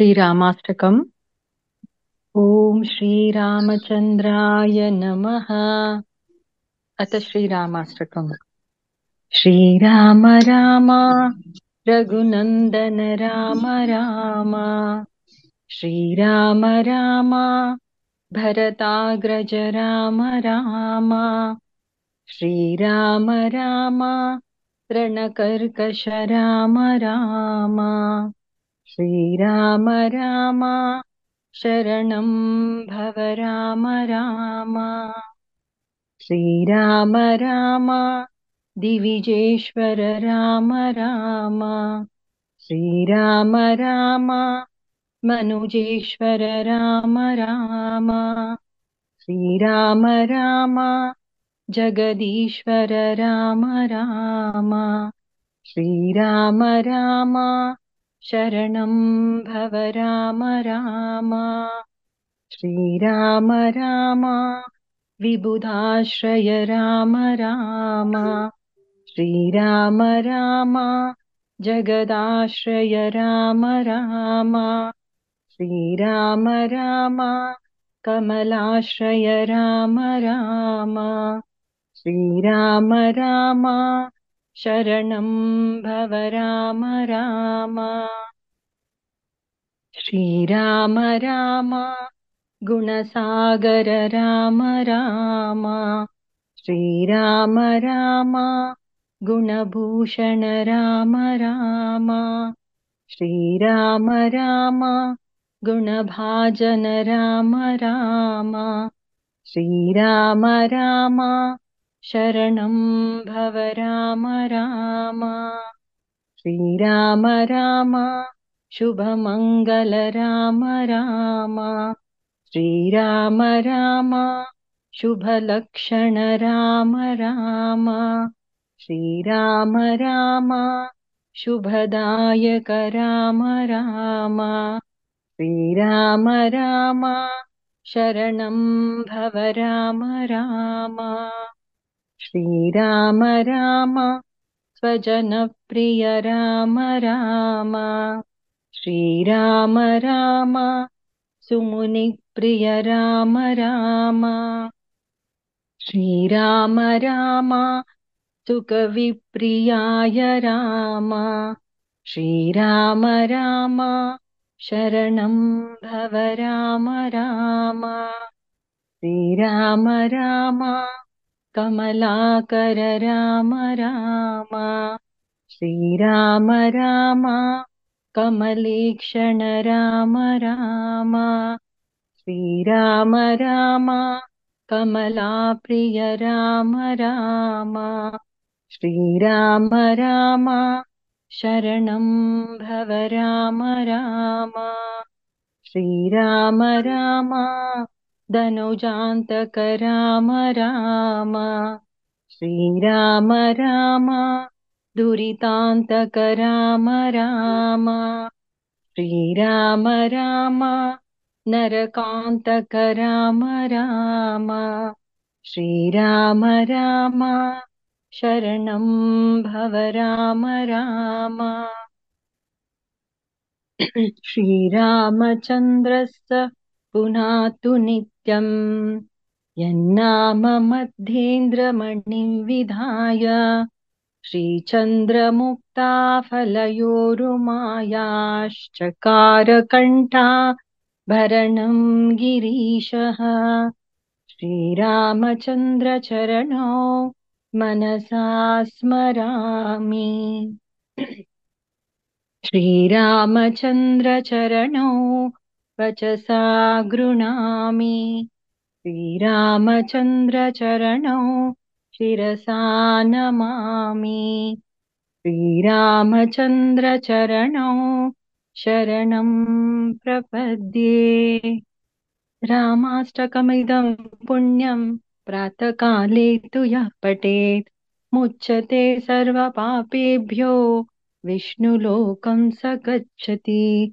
श्रीरामाष्टकम्। ॐ श्रीरामचन्द्राय नमः। अथ श्रीरामाष्टकम्। श्रीराम राम। रघुनन्दन राम राम। श्रीराम राम। भरताग्रज राम राम। श्रीराम राम। रणकर्कश राम राम श्रीराम राम शरणं भव राम राम। श्रीराम राम दिविजेश्वर राम राम। श्रीराम राम मनुजेश्वर राम राम। श्रीराम राम जगदीश्वर राम राम। श्रीराम राम शरणं भव राम राम। श्रीराम राम। विबुधाश्रय राम राम। श्रीराम राम। जगदाश्रय राम राम। श्रीराम राम। कमलाश्रय राम राम। श्रीराम राम। शरणं भव राम राम। श्रीराम राम गुणसागर राम राम। श्रीराम राम गुणभूषण राम राम। श्रीराम राम गुणभाजन राम राम। श्रीराम राम शरणं भव राम राम। श्रीराम राम शुभमङ्गल राम राम। श्रीराम राम शुभलक्षण राम राम। श्रीराम राम शुभदायक राम राम। श्रीराम राम शरणं भव राम राम श्रीराम राम स्वजनप्रिय राम राम। श्रीराम राम सुमुनिप्रिय राम राम। श्रीराम राम सुखविप्रियाय राम। श्रीराम राम शरणं भव राम राम। श्रीराम राम कमलाकर राम राम। श्रीराम राम कमलेक्षण राम राम। श्रीराम राम कमलाप्रिय राम राम। श्रीराम राम शरणं भव राम राम। श्रीराम राम धनुजान्तक राम राम श्रीराम राम दुरितान्तक राम राम श्रीराम राम नरकान्तक राम राम श्रीराम राम शरणं भव राम राम श्रीरामचन्द्रस्य पुनातु नित्यम् यन्नाम मध्येन्द्रमणिं विधाय श्रीचन्द्रमुक्ताफलयोरुमायाश्चकारकण्ठा भरणं गिरीशः। श्रीरामचन्द्रचरणौ मनसा स्मरामि। श्रीरामचन्द्रचरणौ वचसा गृणामि श्रीरामचन्द्रचरणौ शिरसा नमामि। श्रीरामचन्द्रचरणौ शरणं प्रपद्ये। रामाष्टकमिदं पुण्यं प्रातःकाले तु यः पठेत्। मुच्यते सर्वपापेभ्यो विष्णुलोकं स गच्छति।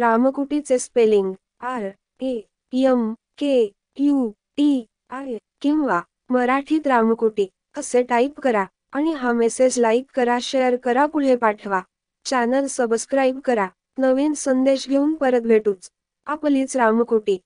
रामकुटीचे spelling R A M K U T I किंवा मराठीत रामकुटी असे टाईप करा आणि हा मेसेज लाईक करा शेअर करा पुढे पाठवा. चॅनल सबस्क्राईब करा. नवीन संदेश घेऊन परत भेटूच. आपलीच रामकुटी.